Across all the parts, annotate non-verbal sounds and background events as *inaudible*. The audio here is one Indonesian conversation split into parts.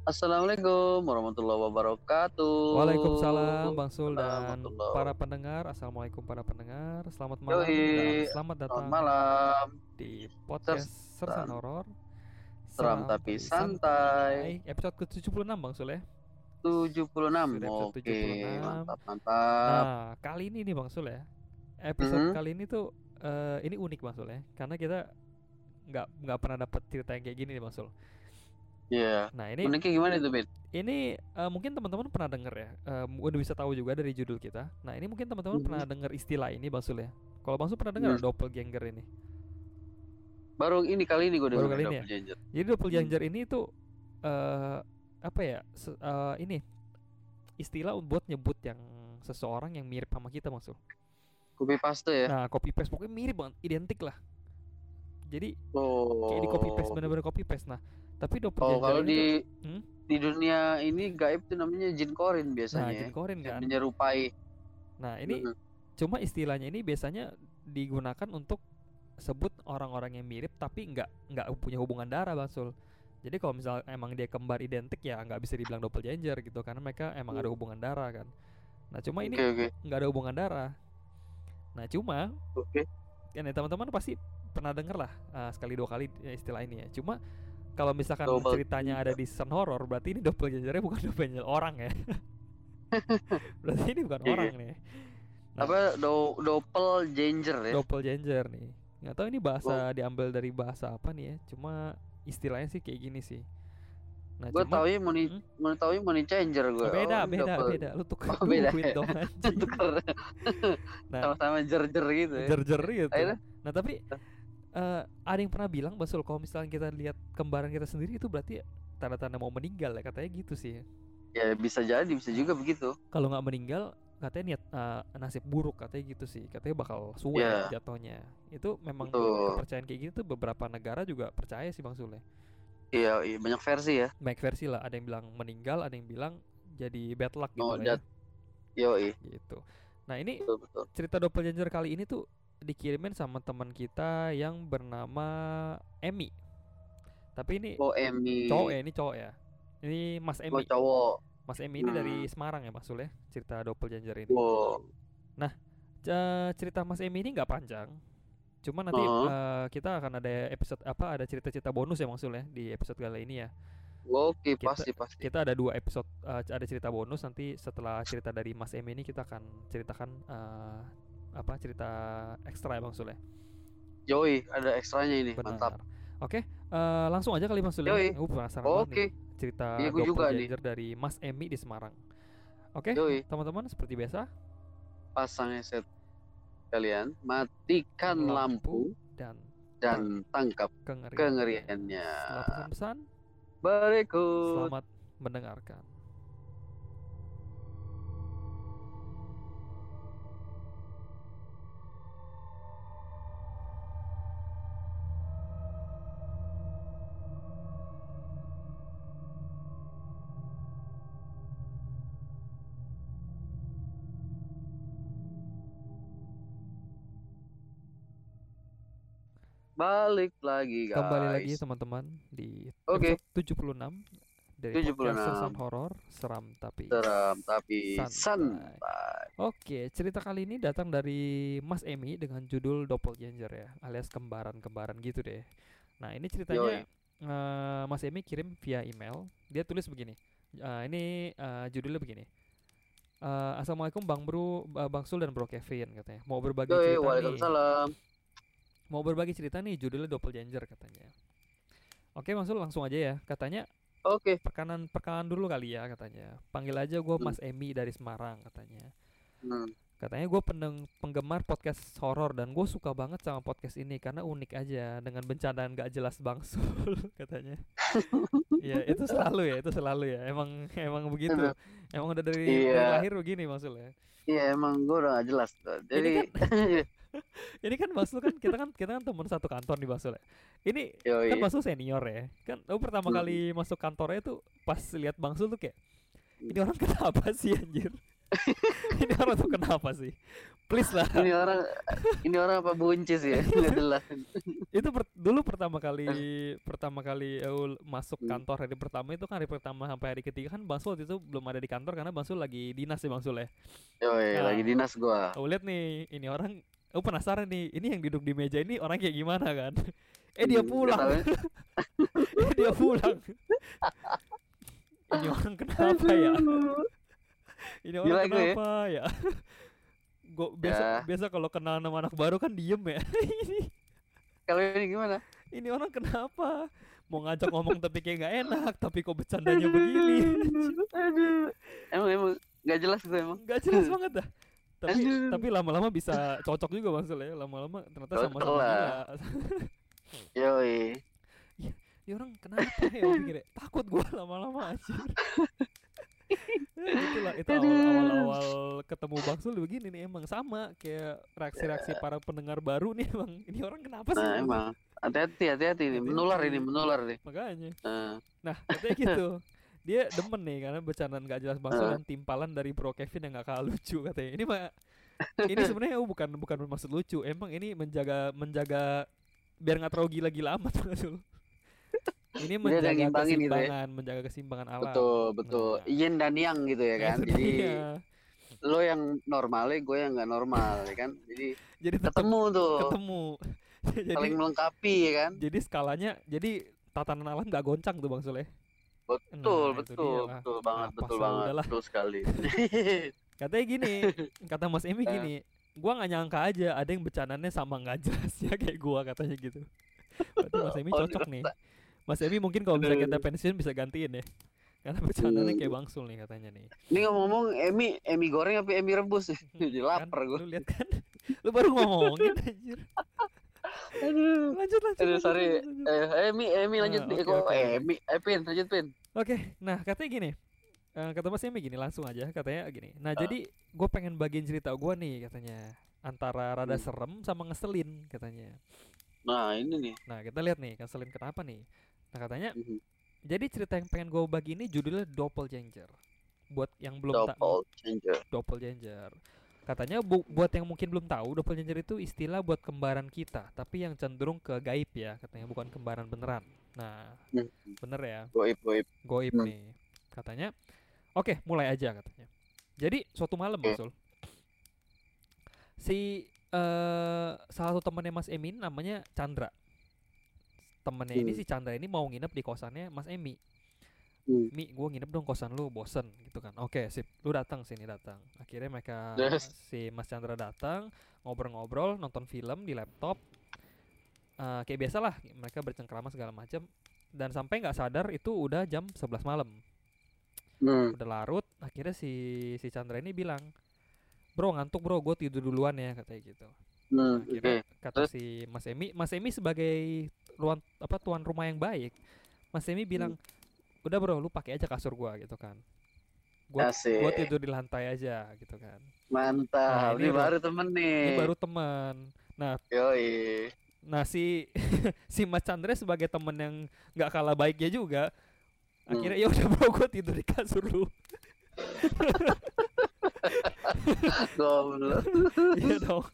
Assalamualaikum warahmatullahi wabarakatuh. Waalaikumsalam Bang Sul dan para pendengar. Assalamualaikum para pendengar. Selamat malam Yoi. dan selamat datang Selamat malam. di podcast Sersan Horor. Seram tapi santai. Episode ke-76 Bang Sul ya. 76. Sudah episode Oke, 76. mantap mantap. Nah, kali ini nih Bang Sul ya. Episode Mhm. kali ini tuh eh, ini unik Bang Sul ya. Karena kita nggak nggak pernah dapat cerita yang kayak gini nih Bang Sul. Iya. Nah, ini Uniknya gimana itu, Bet? Ini eh, mungkin teman-teman pernah denger ya, eh, udah bisa tahu juga dari judul kita. Nah ini mungkin teman-teman Mhm. pernah denger istilah ini Bang Sul ya. Kalau Bang Sul pernah dengar Hmm. doppelganger ini. Baru ini kali ini gue Baru dengar kali ini ya? Jadi doppelganger ini tuh eh apa ya? se- eh, ini istilah buat nyebut yang seseorang yang mirip sama kita Bang Sul. Copy paste ya. Nah copy paste pokoknya mirip banget, identik lah. Jadi Oh. kayak di copy paste bener-bener copy paste. Nah tapi Oh, doppelganger kalau di Hmm? di dunia ini gaib tuh namanya jin korin nah biasanya. Jin ya. Korin kan. menyerupai. Nah ini Mhm. Cuma istilahnya ini biasanya digunakan untuk sebut orang-orang yang mirip tapi nggak nggak punya hubungan darah Bang Sul. Jadi kalau misal emang dia kembar identik ya nggak bisa dibilang doppelganger gitu karena mereka emang ada hubungan darah kan. Nah cuma ini Oke, oke. nggak ada hubungan darah. Nah cuma Oke. kan ya teman-teman pasti pernah denger lah uh, sekali dua kali ya istilah ini ya. Cuma kalau misalkan Double ceritanya ada di Sun Horror berarti ini doppelgangernya bukan *laughs* doppelganger orang ya. *laughs* berarti ini bukan Iya. orang nih. Nah. Apa do doppelganger ya? doppelganger nih nggak tahu ini bahasa diambil dari bahasa apa nih ya cuma istilahnya sih kayak gini sih nah gue tahu ya money Hmm? mau tahu money changer gue Oh, beda beda beda lu tuker Oh, beda duit ya? dong *laughs* anjing Tuker nah sama-sama jer-jer gitu ya. jer-jer gitu Akhirnya? nah tapi eh, ada yang pernah bilang Basul kalau misalnya kita lihat kembaran kita sendiri itu berarti tanda-tanda mau meninggal ya katanya gitu sih Ya bisa jadi bisa juga begitu. kalau nggak meninggal katanya niat eh, nasib buruk katanya gitu sih katanya bakal suwe Iya. jatuhnya itu memang Betul. kepercayaan kayak gitu tuh beberapa negara juga percaya sih bang Sule Iya, iya banyak versi ya. banyak versi lah ada yang bilang meninggal ada yang bilang jadi bad luck gitu Oh, lah ya. Yoi, gitu nah ini betul betul. cerita doppelganger kali ini tuh dikirimin sama teman kita yang bernama Emmy tapi ini Oh Emi. cowok ya ini cowok ya ini Mas Oh Emmy cowok. Mas Emmy ini dari Hmm. Semarang ya Mas Sul ya cerita doppelganger ini Wow. C- cerita Mas Emmy ini nggak panjang cuma nanti Oh. eh, kita akan ada episode apa ada cerita-cerita bonus ya Mas Sul ya di episode kali ini ya Oke Kita- pasti pasti. kita ada dua episode eh, ada cerita bonus nanti setelah cerita dari Mas Emmy ini kita akan ceritakan eh, apa cerita ekstra ya Bang Sul ya Yoi ada ekstranya ini Benar. mantap. Oke, eh, langsung aja kali Mas Sul. ya. Yoi. Aku penasaran banget Oke. nih cerita Iya, juga nih. dari Mas Emmy di Semarang. Oke, Yoi teman-teman seperti biasa pasang headset kalian, matikan lampu, dan dan tangkap kengerian. kengeriannya. Setelah pesan-pesan, Berikut. selamat mendengarkan. Balik lagi guys. Kembali lagi teman-teman di Oke. episode 76 dari 76. podcast Sersan Horor Seram tapi Seram tapi Santai. santai. Oke, cerita kali ini datang dari Mas Emmy dengan judul Doppelganger ya, alias kembaran-kembaran gitu deh. Nah, ini ceritanya eh, Mas Emmy kirim via email. Dia tulis begini. Eh, ini eh, judulnya begini. Eh, Assalamualaikum Bang Bro, eh, Bang Sul dan Bro Kevin katanya. Mau berbagi Yoi, cerita nih. Mau berbagi cerita nih, judulnya Doppelganger katanya. Oke, Sul langsung aja ya. Katanya Oke. perkenalan perkenalan dulu kali ya katanya. Panggil aja gue Hmm. Mas Emmy dari Semarang katanya. Hmm. Katanya gue penggemar podcast horor dan gue suka banget sama podcast ini karena unik aja dengan bencana gak jelas bangsul *laughs* katanya. ya itu selalu ya, itu selalu ya. Emang emang begitu. Emang udah dari, dari Iya. lahir begini maksudnya. Iya emang gue udah gak jelas tuh. Jadi Ini kan *laughs* *laughs* Basul kan kita kan kita kan teman satu kantor nih Basul ya. Ini Yoi. kan Basul senior ya. Kan lu pertama Hmm. kali masuk kantornya tuh pas lihat Bangsul tuh kayak Hmm. ini orang kenapa sih anjir? *laughs* ini orang tuh kenapa sih? Please lah. Ini orang ini orang apa buncis ya? *laughs* Nggak jelas. itu per- dulu pertama kali pertama kali eu masuk Hmm. kantor hari pertama itu kan hari pertama sampai hari ketiga kan Bang Sul itu belum ada di kantor karena Bang Sul lagi dinas ya Bang Sul ya. Yoi, Nah. lagi dinas gua. Aku lihat nih ini orang aku penasaran nih ini yang duduk di meja ini orang kayak gimana kan? *laughs* eh dia pulang, nggak tahu ya. *laughs* eh dia pulang. ini orang kenapa ya? Ini Gila orang gue ya. kenapa ya? *laughs* Gue biasa Ya. biasa kalau kenal sama anak baru kan diem ya. ini Kalau ini gimana? ini orang kenapa? Mau ngajak ngomong tapi kayak nggak enak, tapi kok bercandanya begini? Aduh. Emang emang nggak jelas gue emang. Nggak jelas banget dah. Tapi Aduh. tapi lama-lama bisa cocok juga bang Sule ya. Lama-lama ternyata sama-sama. *laughs* Yoi. Ini orang kenapa ya? Pikir ya, takut gua lama-lama anjir. *laughs* Ya, itulah itu awal-awal ketemu Bang Sul begini nih emang sama kayak reaksi-reaksi para pendengar baru nih emang ini orang kenapa sih? Nah emang hati-hati hati-hati ini menular ini menular nih. Makanya. Nah, Nah, katanya gitu. *laughs* Dia demen nih karena bercandaan gak jelas Bang Sul Heeh. dan timpalan dari Bro Kevin yang gak kalah lucu katanya. Ini mah ini *laughs* sebenarnya oh, bukan bukan bermaksud lucu. Emang ini menjaga menjaga biar nggak terlalu gila-gila amat *laughs* Sul. Ini menjaga ngimbangin gitu ya. menjaga keseimbangan alam. betul betul. Nah. Yin dan yang gitu ya kan. *laughs* itu Jadi lo yang normalnya gue yang nggak normal ya kan. Jadi jadi ketemu tuh. ketemu. jadi Saling melengkapi ya kan. jadi skalanya jadi tatanan alam nggak goncang tuh Bang Sule. Betul Nah, betul betul banget Apa betul banget udahlah. betul sekali. *laughs* Katanya gini, *laughs* kata Mas Emi Eh. gini, gua nggak nyangka aja ada yang bercandanya sama nggak jelasnya kayak gua katanya gitu. Berarti Mas Emi *laughs* Oh, cocok nih. Mas Emi mungkin kalau bisa kita pensiun bisa gantiin ya. Karena bercandanya Hmm. kayak Bang Sul nih katanya nih. Ini ngomong-ngomong Emi Emi goreng apa Emi rebus? Jadi lapar kan, gue. Lu lihat kan? Lu baru ngomongin anjir. Aduh. Lanjut lanjut. Aduh sorry. lanjut, lanjut. Eh, Emi Emi lanjut nih. Kok. Emi? Eh Pin lanjut Pin. Oke, nah katanya gini. eh, kata Mas Emi gini langsung aja katanya gini. Nah, Ah. jadi gue pengen bagiin cerita gua nih katanya. Antara rada Hmm. serem sama ngeselin katanya. Nah ini nih. Nah, kita lihat nih ngeselin kenapa nih. Nah, katanya Mhm. jadi cerita yang pengen gue bagi ini judulnya Doppelganger. Buat yang belum tahu Double changer. Doppelganger. Katanya bu- buat yang mungkin belum tahu Doppelganger itu istilah buat kembaran kita, tapi yang cenderung ke gaib ya, katanya bukan kembaran beneran. Nah, Hmm. bener ya. Goib goib. goib Hmm. nih katanya oke mulai aja katanya jadi suatu malam Oke. Bang Sul si eh salah satu temannya Mas Emi ini namanya Chandra temennya ini Hmm. si Chandra ini mau nginep di kosannya Mas Emi Hmm. Mi gue nginep dong kosan lu bosen gitu kan. Oke sip. Lu datang sini datang. Akhirnya mereka Yes. si Mas Chandra datang ngobrol-ngobrol nonton film di laptop. Eh, kayak biasa lah mereka bercengkrama segala macam dan sampai nggak sadar itu udah jam 11 malam. Hmm. udah larut akhirnya si si Chandra ini bilang bro ngantuk bro. Gue tidur duluan ya katanya gitu. Hmm. akhirnya kata si Mas Emi Mas Emi sebagai ruan apa tuan rumah yang baik Mas Emi bilang udah bro lu pakai aja kasur gua gitu kan gua Asik. gua tidur di lantai aja gitu kan Mantap. Nah, ini ini, baru temen nih. ini baru teman nah Yoi. nah si *laughs* si Mas Chandra sebagai temen yang nggak kalah baiknya juga Hmm. akhirnya ya udah bro gua tidur di kasur lu *laughs* Goblok. *laughs* iya dong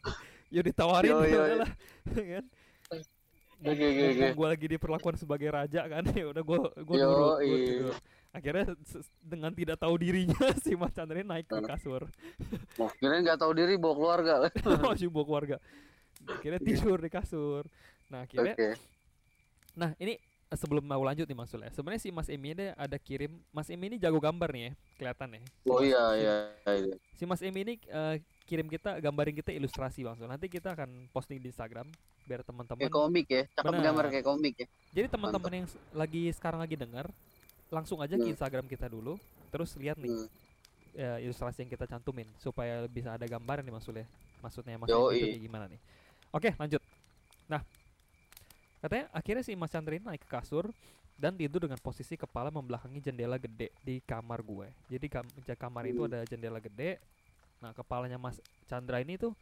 ya ditawarin Yo, ya yo, udahlah kan Oke oke oke. mumpung gue lagi diperlakukan sebagai raja kan *laughs* ya udah gue gue nurut gua iya. tidur akhirnya dengan tidak tahu dirinya *laughs* si Mas Chandra ini naik ke Nah. kasur kirain nggak tahu diri bawa keluarga. *laughs* masih bawa keluarga akhirnya tidur di kasur nah akhirnya nah ini eh, sebelum mau lanjut nih Mas ya sebenarnya si Mas Emi ini ada kirim Mas Emi ini jago gambar nih ya kelihatan ya Si Oh Mas- iya iya iya. si Mas Emi ini eh, kirim kita gambarin kita ilustrasi Bang Sul nanti kita akan posting di Instagram biar teman-teman Kayak komik ya. Cakep Benar. gambar kayak komik ya. Jadi teman-teman yang lagi sekarang lagi dengar langsung aja ke Hmm. Instagram kita dulu, terus lihat nih Hmm. ya, ilustrasi yang kita cantumin supaya bisa ada gambaran nih maksudnya. Maksudnya. Emi itu kayak gimana nih. Oke, lanjut. Nah, katanya akhirnya si Mas Chandra ini naik ke kasur dan tidur dengan posisi kepala membelakangi jendela gede di kamar gue. Jadi kam kamar itu Hmm. ada jendela gede. Nah, kepalanya Mas Chandra ini tuh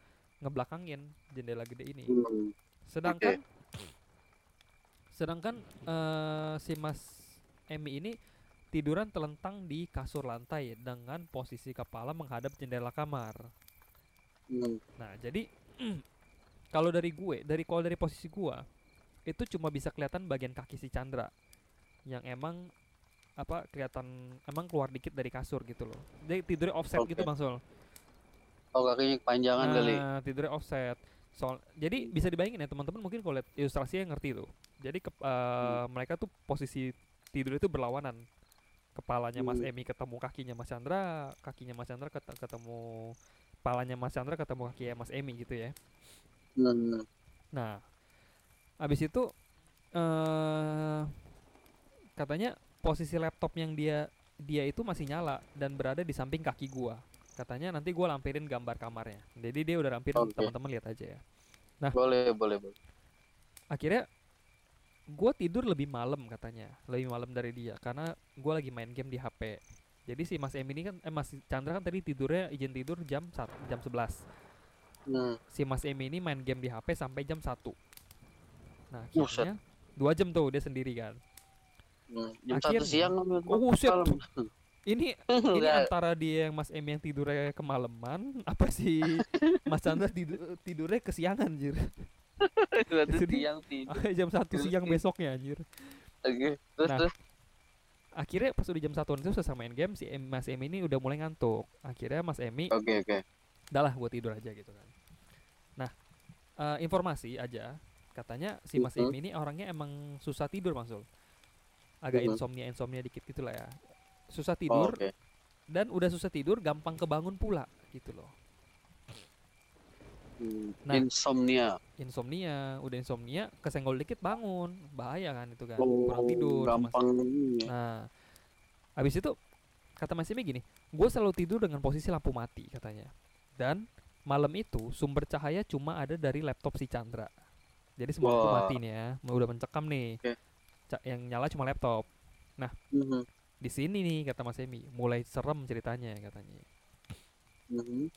ngebelakangin jendela gede ini. Hmm. Sedangkan sedangkan eh, si Mas Emi ini tiduran telentang di kasur lantai dengan posisi kepala menghadap jendela kamar. Hmm. Nah, jadi *clears throat* kalau dari gue, dari kalau dari posisi gua itu cuma bisa kelihatan bagian kaki si Chandra yang emang apa kelihatan emang keluar dikit dari kasur gitu loh. Dia tidurnya offset gitu Oke. Bang Sol. Oh kakinya kepanjangan kali. Nah, tidurnya offset. Soal jadi bisa dibayangin ya teman-teman mungkin kalau lihat ilustrasinya ngerti tuh. Jadi ke, eh, mereka tuh posisi tidur itu berlawanan. Kepalanya Mas Hmm. Emi ketemu kakinya Mas Chandra, kakinya Mas Chandra ket- ketemu kepalanya Mas Chandra ketemu kakinya Mas Emi gitu ya. Hmm. Nah, habis itu eh katanya posisi laptop yang dia dia itu masih nyala dan berada di samping kaki gua. Katanya nanti gua lampirin gambar kamarnya. Jadi dia udah lampirin Oke. teman-teman lihat aja ya. Boleh boleh boleh. Akhirnya gua tidur lebih malam katanya, lebih malam dari dia karena gua lagi main game di HP. Jadi si Mas Em ini kan eh Mas Chandra kan tadi tidurnya izin tidur jam 1, jam 11. Hmm. si Mas Emi ini main game di HP sampai jam 1 Nah akhirnya dua jam tuh dia sendiri kan Hmm. Jam Akhirnya- satu siang Oh *laughs* Ini *laughs* ini antara dia yang Mas Emi yang tidurnya kemalaman *laughs* Apa sih Mas Chandra tidur, tidurnya kesiangan anjir *laughs* Satu dia. siang tidur. Jam 1 Gila siang besoknya anjir Oke. Terus Nah. terus. Akhirnya pas udah jam 1 itu selesai main game Si Em- Mas Emi ini udah mulai ngantuk Akhirnya Mas Emi Oke oke. Udah lah gue tidur aja gitu kan Nah eh, informasi aja Katanya si Mas Mhm. Emi ini orangnya emang susah tidur Mas Sul Agak Mhm. insomnia-insomnia dikit gitu lah ya Susah Oh, tidur Oke. Dan udah susah tidur gampang kebangun pula gitu loh Hmm. Nah. Insomnia. Insomnia Udah insomnia kesenggol dikit bangun Bahaya kan itu kan Oh, Kurang tidur Gampang. ini. Nah Habis itu Kata Mas Emi gini Gue selalu tidur dengan posisi lampu mati katanya Dan malam itu sumber cahaya cuma ada dari laptop si Chandra Jadi semua lampu mati nih ya Udah mencekam nih. Ca- Yang nyala cuma laptop Mhm. Di sini nih kata Mas Emi Mulai serem ceritanya katanya Mhm.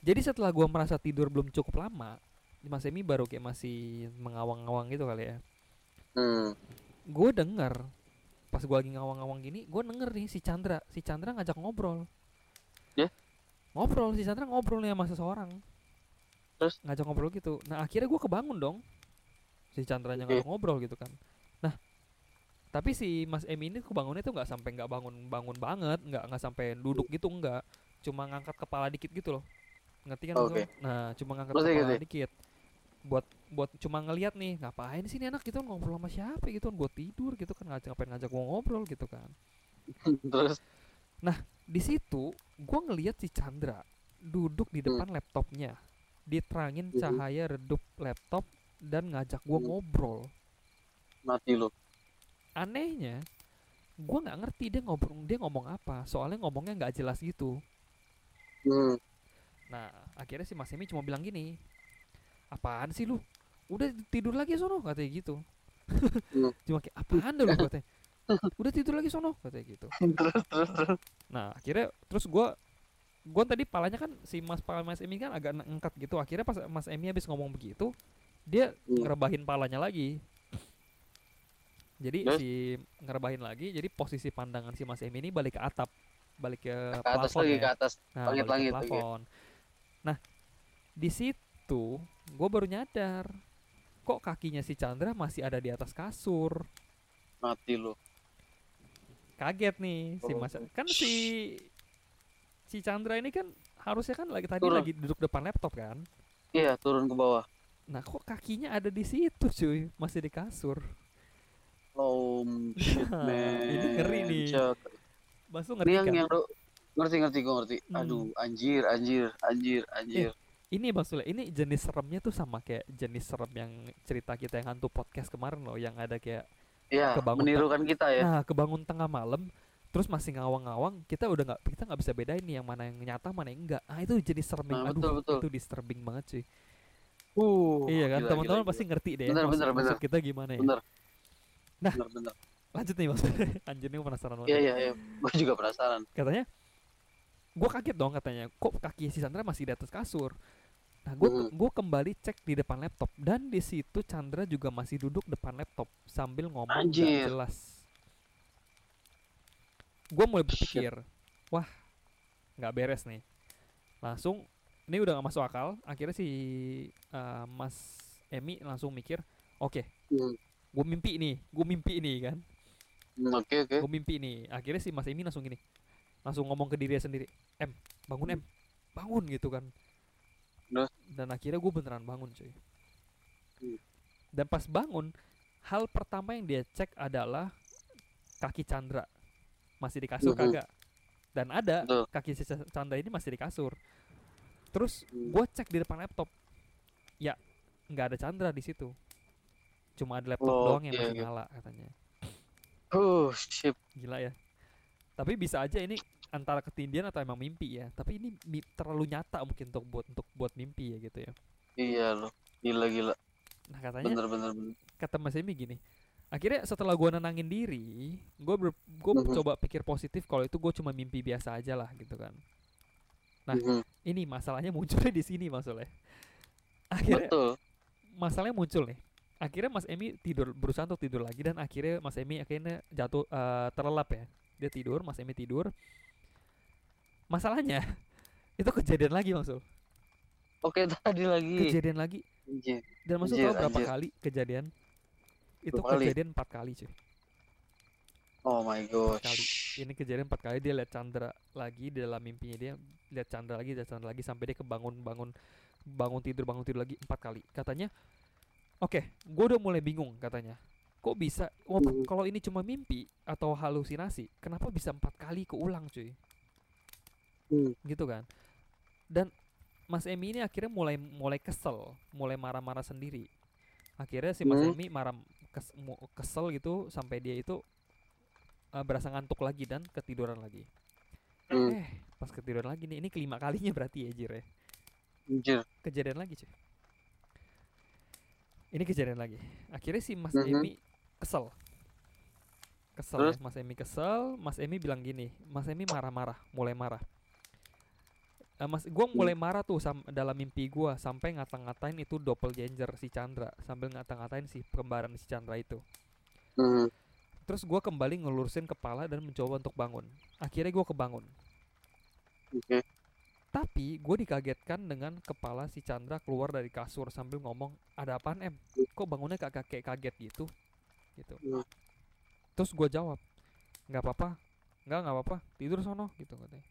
Jadi setelah gua merasa tidur belum cukup lama Mas Emi baru kayak masih mengawang-awang gitu kali ya Hmm. Gue denger Pas gua lagi ngawang-ngawang gini Gue denger nih si Chandra Si Chandra ngajak ngobrol Ya? Ngobrol Si Chandra ngobrol nih sama seseorang Terus? Ngajak ngobrol gitu Nah akhirnya gue kebangun dong Si Chandra yang Oke. ngajak ngobrol gitu kan Nah tapi si Mas Emi ini kebangunnya tuh nggak sampai nggak bangun bangun banget nggak nggak sampai duduk gitu nggak cuma ngangkat kepala dikit gitu loh ngerti kan Oke. Om? nah cuma ngangkat Ngerti, kepala ngerti. dikit buat buat cuma ngelihat nih ngapain sih ini anak gitu ngobrol sama siapa gitu kan gue tidur gitu kan ngajak ngapain ngajak gue ngobrol gitu kan *laughs* Terus. di situ gue ngelihat si Chandra duduk di depan laptopnya diterangin Mhm. cahaya redup laptop dan ngajak gue Mhm. ngobrol Mati lu. Anehnya gue nggak ngerti dia ngobrol dia ngomong apa. Soalnya ngomongnya nggak jelas gitu. Hmm. nah akhirnya si Mas Emi cuma bilang gini apaan sih lu? Udah tidur lagi sono katanya gitu. Hmm. *laughs* cuma kayak apaan dah lu? *laughs* katanya. Udah tidur lagi sono katanya gitu. *laughs* Terus terus terus. nah akhirnya terus gua gua tadi palanya kan si Mas Pala Mas Emi kan agak ngangkat gitu. Akhirnya pas Mas Emi habis ngomong begitu dia Hmm. ngerebahin palanya lagi jadi Terus? si ngerebahin lagi jadi posisi pandangan si Mas Emi ini balik ke atap balik ke Ke atas plafon lagi ya. ke atas. Nah, ke oke. plafon. Nah, di situ gue baru nyadar kok kakinya si Chandra masih ada di atas kasur. Mati lu. Kaget nih si Oh. Mas. Kan si si Chandra ini kan harusnya kan lagi tadi Turun. lagi duduk depan laptop kan. Iya, turun ke bawah. Nah, kok kakinya ada di situ, cuy? Masih di kasur. Oh *laughs* shit Nah, man. ini ngeri nih. Cok. Mas lu Ini ngerti yang kan? yang do- ngerti ngerti gue ngerti. Hmm. Aduh, anjir, anjir, anjir, anjir. Ini Bang Sule, ini jenis seremnya tuh sama kayak jenis serem yang cerita kita yang hantu podcast kemarin loh, yang ada kayak Iya, kebangun menirukan kita ya. Nah, kebangun tengah malam, terus masih ngawang-ngawang, kita udah nggak kita nggak bisa bedain nih yang mana yang nyata, mana yang enggak. Ah, itu jenis serem Nah, aduh, betul, betul. itu disturbing banget cuy. Uh, iya kan, teman-teman pasti ngerti deh. Bener, bener, maksud bener. kita gimana ya. Bener. Nah. Bener, bener. Lanjut nih mas, *laughs* anjir nih penasaran banget. Iya, iya, iya. Gue juga penasaran. Katanya, gua kaget dong katanya, kok kaki si Chandra masih di atas kasur. Nah, gua Mhm. gua kembali cek di depan laptop dan di situ Chandra juga masih duduk depan laptop sambil ngomong Anjir. jelas. gue mulai berpikir wah nggak beres nih langsung ini udah gak masuk akal akhirnya si uh, Mas Emi langsung mikir oke okay, Hmm. Gue mimpi nih gue mimpi nih kan. Hmm, Oke oke. gue mimpi nih. Akhirnya si Mas Emi langsung gini langsung ngomong ke dirinya sendiri em bangun em. Bangun gitu kan. Dan akhirnya gue beneran bangun cuy. Hmm. dan pas bangun hal pertama yang dia cek adalah kaki Chandra. Masih di kasur Mhm. kagak. Dan ada Betul. kaki si Ch- Chandra ini masih di kasur. Terus Hmm. gue cek di depan laptop. Ya nggak ada Chandra di situ cuma ada laptop Oh, doang yang oke, masih oke. nyala katanya Uh, shit. gila ya tapi bisa aja ini antara ketindian atau emang mimpi ya tapi ini mi- terlalu nyata mungkin untuk buat untuk buat mimpi ya gitu ya Iya loh. Gila gila. nah katanya Bener bener bener. kata Mas Emi gini akhirnya setelah gua nenangin diri gue ber, gue Mhm. coba pikir positif kalau itu gue cuma mimpi biasa aja lah gitu kan Nah, Mhm. ini masalahnya munculnya di sini maksudnya akhirnya Betul. masalahnya muncul nih akhirnya Mas Emi tidur berusaha untuk tidur lagi dan akhirnya Mas Emi akhirnya jatuh eh, terlelap ya dia tidur Mas Emi tidur masalahnya *laughs* itu kejadian lagi maksud Oke *laughs* tadi lagi. kejadian lagi Anjir. dan maksud tahu berapa anjir. kali kejadian itu Berapa kali? kejadian empat kali cuy Oh my kali. gosh. ini kejadian empat kali dia lihat Chandra lagi di dalam mimpinya dia lihat Chandra lagi lihat Chandra lagi sampai dia kebangun bangun bangun tidur bangun tidur lagi empat kali katanya oke gue udah mulai bingung katanya kok bisa oh, Hmm. kalau ini cuma mimpi atau halusinasi kenapa bisa empat kali keulang cuy Hmm. gitu kan dan Mas Emi ini akhirnya mulai mulai kesel mulai marah-marah sendiri akhirnya si Mas Hmm. Emi marah kes- kesel gitu sampai dia itu uh, berasa ngantuk lagi dan ketiduran lagi Hmm. eh pas ketiduran lagi nih ini kelima kalinya berarti ya Jir ya kejadian lagi cuy ini kejadian lagi akhirnya si Mas Mhm. Emi kesel kesel Terus? ya Mas Emi kesel Mas Emi bilang gini Mas Emi marah-marah mulai marah Eh, Mas gua Hmm. mulai marah tuh sam- dalam mimpi gua sampai ngata-ngatain itu doppelganger si Chandra sambil ngata-ngatain si kembaran si Chandra itu Hmm. terus gua kembali ngelurusin kepala dan mencoba untuk bangun akhirnya gua kebangun Oke. Tapi gue dikagetkan dengan kepala si Chandra keluar dari kasur sambil ngomong, ada apaan em? Kok bangunnya kayak kayak kaget gitu? Gitu. Hmm. Terus gue jawab, nggak apa-apa, nggak nggak apa-apa, tidur sono gitu katanya.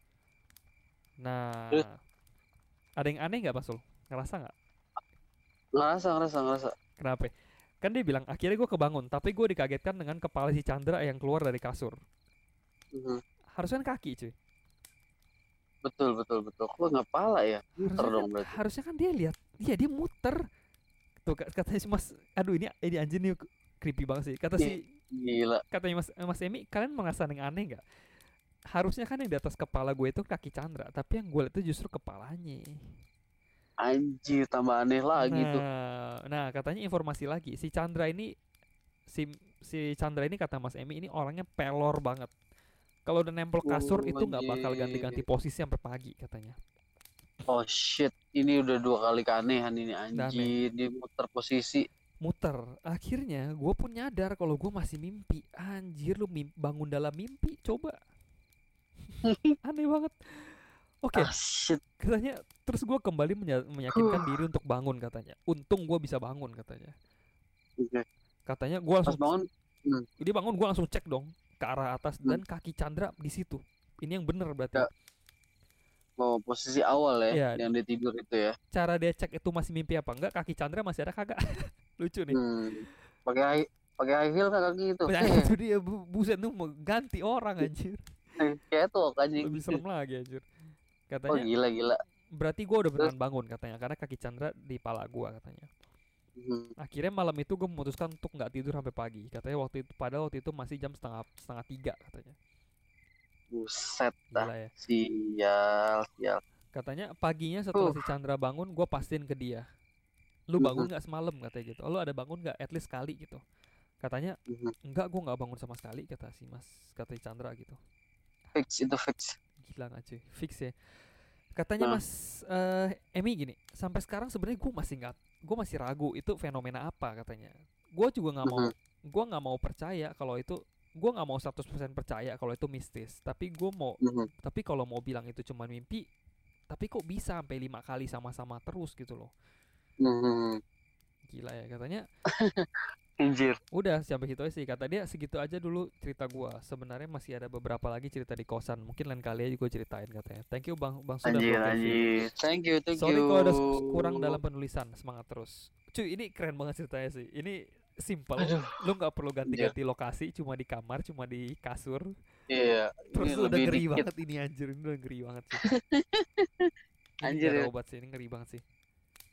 Nah, ada yang aneh nggak Pasul? Ngerasa nggak? Ngerasa ngerasa ngerasa. Kenapa? Kan dia bilang akhirnya gue kebangun, tapi gue dikagetkan dengan kepala si Chandra yang keluar dari kasur. Mhm. Harusnya kan kaki cuy. Betul betul betul. Kok nggak pala ya? Muter harusnya dong kan, berarti. harusnya kan dia lihat iya dia muter tuh ka- katanya si mas aduh ini ini anjing nih creepy banget sih kata si Gila. katanya mas mas Emi kalian merasa yang aneh nggak harusnya kan yang di atas kepala gue itu kaki Chandra tapi yang gue lihat itu justru kepalanya Anjir tambah aneh lagi nah, tuh. nah katanya informasi lagi si Chandra ini si si Chandra ini kata Mas Emi ini orangnya pelor banget kalau udah nempel kasur Oh, itu nggak bakal ganti-ganti posisi sampai pagi katanya Oh shit. Ini udah dua kali keanehan ini anjir. Dia muter posisi. muter akhirnya gue pun nyadar kalau gue masih mimpi anjir lu mim- bangun dalam mimpi coba *laughs* aneh banget oke Ah shit. katanya terus gue kembali menya- meyakinkan diri untuk bangun katanya untung gue bisa bangun katanya Oke. katanya gue Pas langsung bangun. dia bangun gue langsung cek dong ke arah atas Hmm. dan kaki Chandra di situ ini yang bener berarti Ya. Oh posisi awal ya. Iya. Yang dia tidur itu ya. cara dia cek itu masih mimpi apa enggak kaki Chandra masih ada kagak *laughs* lucu nih Hmm. Pakai pakai high heel kan kaki itu. Eh, itu dia bu- buset tuh mau ganti orang anjir kayak tuh anjing. lebih serem lagi anjir Oh katanya gila gila. berarti gua udah beneran bangun katanya karena kaki Chandra di pala gua katanya Hmm. akhirnya malam itu gue memutuskan untuk nggak tidur sampai pagi. Katanya waktu itu padahal waktu itu masih jam setengah setengah tiga katanya. Buset dah. ya. Sial sial. katanya paginya setelah Uh. si Chandra bangun gue pastiin ke dia. Lu bangun nggak semalam? katanya gitu. Oh, lu ada bangun nggak? At least sekali gitu. Katanya enggak gue nggak bangun sama sekali kata si mas kata si Chandra gitu. Fix itu fix. gila nggak cuy? Fix ya katanya Nah. mas eh Emi gini sampai sekarang sebenarnya gue masih nggak gue masih ragu itu fenomena apa katanya. Gue juga nggak mau gue nggak mau percaya kalau itu gue nggak mau 100% percaya kalau itu mistis. Tapi gue mau tapi kalau mau bilang itu cuma mimpi tapi kok bisa sampai lima kali sama-sama terus gitu loh. Gila ya katanya *laughs* Anjir. udah sampai situ aja sih. Kata dia segitu aja dulu cerita gua. Sebenarnya masih ada beberapa lagi cerita di kosan. Mungkin lain kali aja gue ceritain katanya. Thank you bang. Bang sudah Anjir, ini. anjir. Thank you, thank sorry you. kalau ada kurang dalam penulisan. Semangat terus. Cuy ini keren banget ceritanya sih. Ini simple. Aduh, lu nggak perlu ganti-ganti lokasi cuma di kamar cuma di kasur. Iya. terus Ini udah lebih ngeri dikit. banget ini anjir. Ini udah ngeri banget sih. *laughs* Ini Anjir. ada ya. obat sih ini ngeri banget sih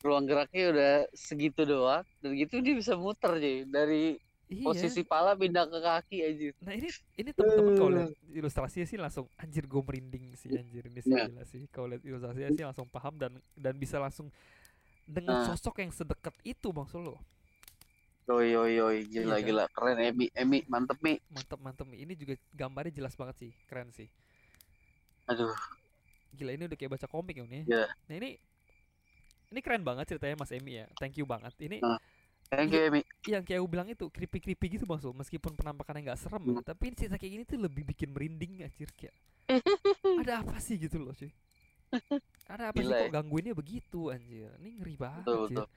Ruang geraknya udah segitu doang. Dan gitu dia bisa muter, Ji. Dari iya posisi pala pindah ke kaki aja. Nah ini ini temen-temen kalau lihat ilustrasinya sih langsung anjir gue merinding sih anjir ini sih Iya. gila sih kalau lihat ilustrasinya sih langsung paham dan dan bisa langsung dengan Nah. sosok yang sedekat itu bang Solo Yoi, yoi, yoi. Gila, Iya kan? gila. Keren, Emi. Emi, mantep, Mi. mantep mantep ini juga gambarnya jelas banget sih keren sih Aduh, gila ini udah kayak baca komik ya nih Iya. nah ini ini keren banget ceritanya Mas Emi ya thank you banget ini Ah. thank you, Emi. yang kayak aku bilang itu creepy creepy gitu bang Sul meskipun penampakannya nggak serem ya, Hmm. tapi ini cerita kayak gini tuh lebih bikin merinding anjir kayak *laughs* ada apa sih gitu loh cuy ada apa sih Gila kok gangguinnya begitu anjir ini ngeri banget Betul, anjir betul.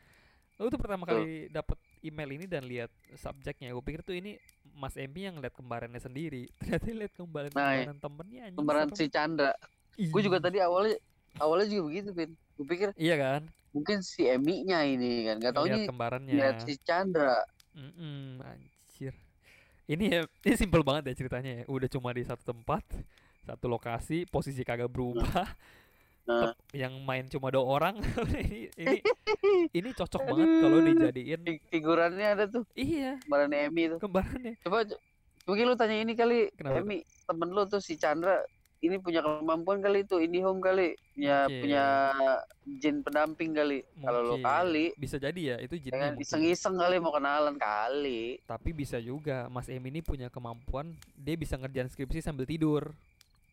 Lu tuh pertama Betul. kali dapet email ini dan lihat subjeknya, gue pikir tuh ini Mas Emi yang lihat kembarannya sendiri. *laughs* Ternyata lihat kembaran Nah, iya. kembaran temennya anjing. Kembaran si Chandra. Gue juga tadi awalnya awalnya juga begitu, Pin. Gue pikir Iya kan? Mungkin si Emi-nya ini kan. Gak tau Lihat ini kembarannya. lihat si Chandra. Mm-mm, anjir. Ini ya, *laughs* ini simple banget ya ceritanya ya. Udah cuma di satu tempat, satu lokasi, posisi kagak berubah. Nah, Tep- yang main cuma dua orang. *laughs* ini ini *laughs* ini cocok banget kalau dijadiin fi- figurannya ada tuh. iya, Kembaran Emi tuh. kembarannya. Coba co- mungkin lu tanya ini kali, Kenapa? Emi, temen lu tuh si Chandra ini punya kemampuan kali itu IndiHome kali, punya Mungkin. punya jin pendamping kali. Kalau Mungkin. kali, Bisa jadi ya, itu kan mungkin. iseng-iseng kali mau kenalan kali. Tapi bisa juga Mas Em ini punya kemampuan dia bisa ngerjain skripsi sambil tidur.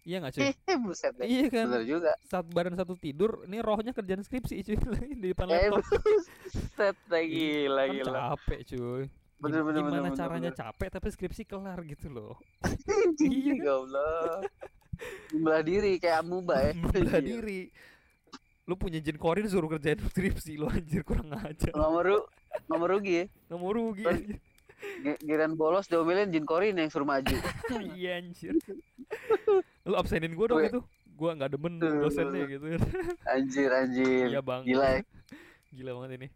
Iya nggak cuy? *laughs* Buset deh. iya kan. Bener juga. Saat badan satu tidur, ini rohnya kerjaan skripsi cuy *laughs* di depan Eh, laptop. buset *laughs* dah gila Kan gila. capek cuy. Bener, bener, Gimana bener, bener, caranya bener. capek tapi skripsi kelar gitu loh. Iya, kan? goblok. Membelah diri kayak amuba ya. Membelah Iya. diri. Lu punya jin korin suruh kerjain skripsi lu anjir kurang aja. Nggak mau ru, nggak mau rugi ya. Nggak mau rugi Giran bolos diomelin Jin Korin yang suruh maju. *laughs* Iya anjir. Lu absenin gua dong itu. Gua nggak demen dosennya gitu. Anjir anjir. Iya bang. Gila ya. Gila banget ini.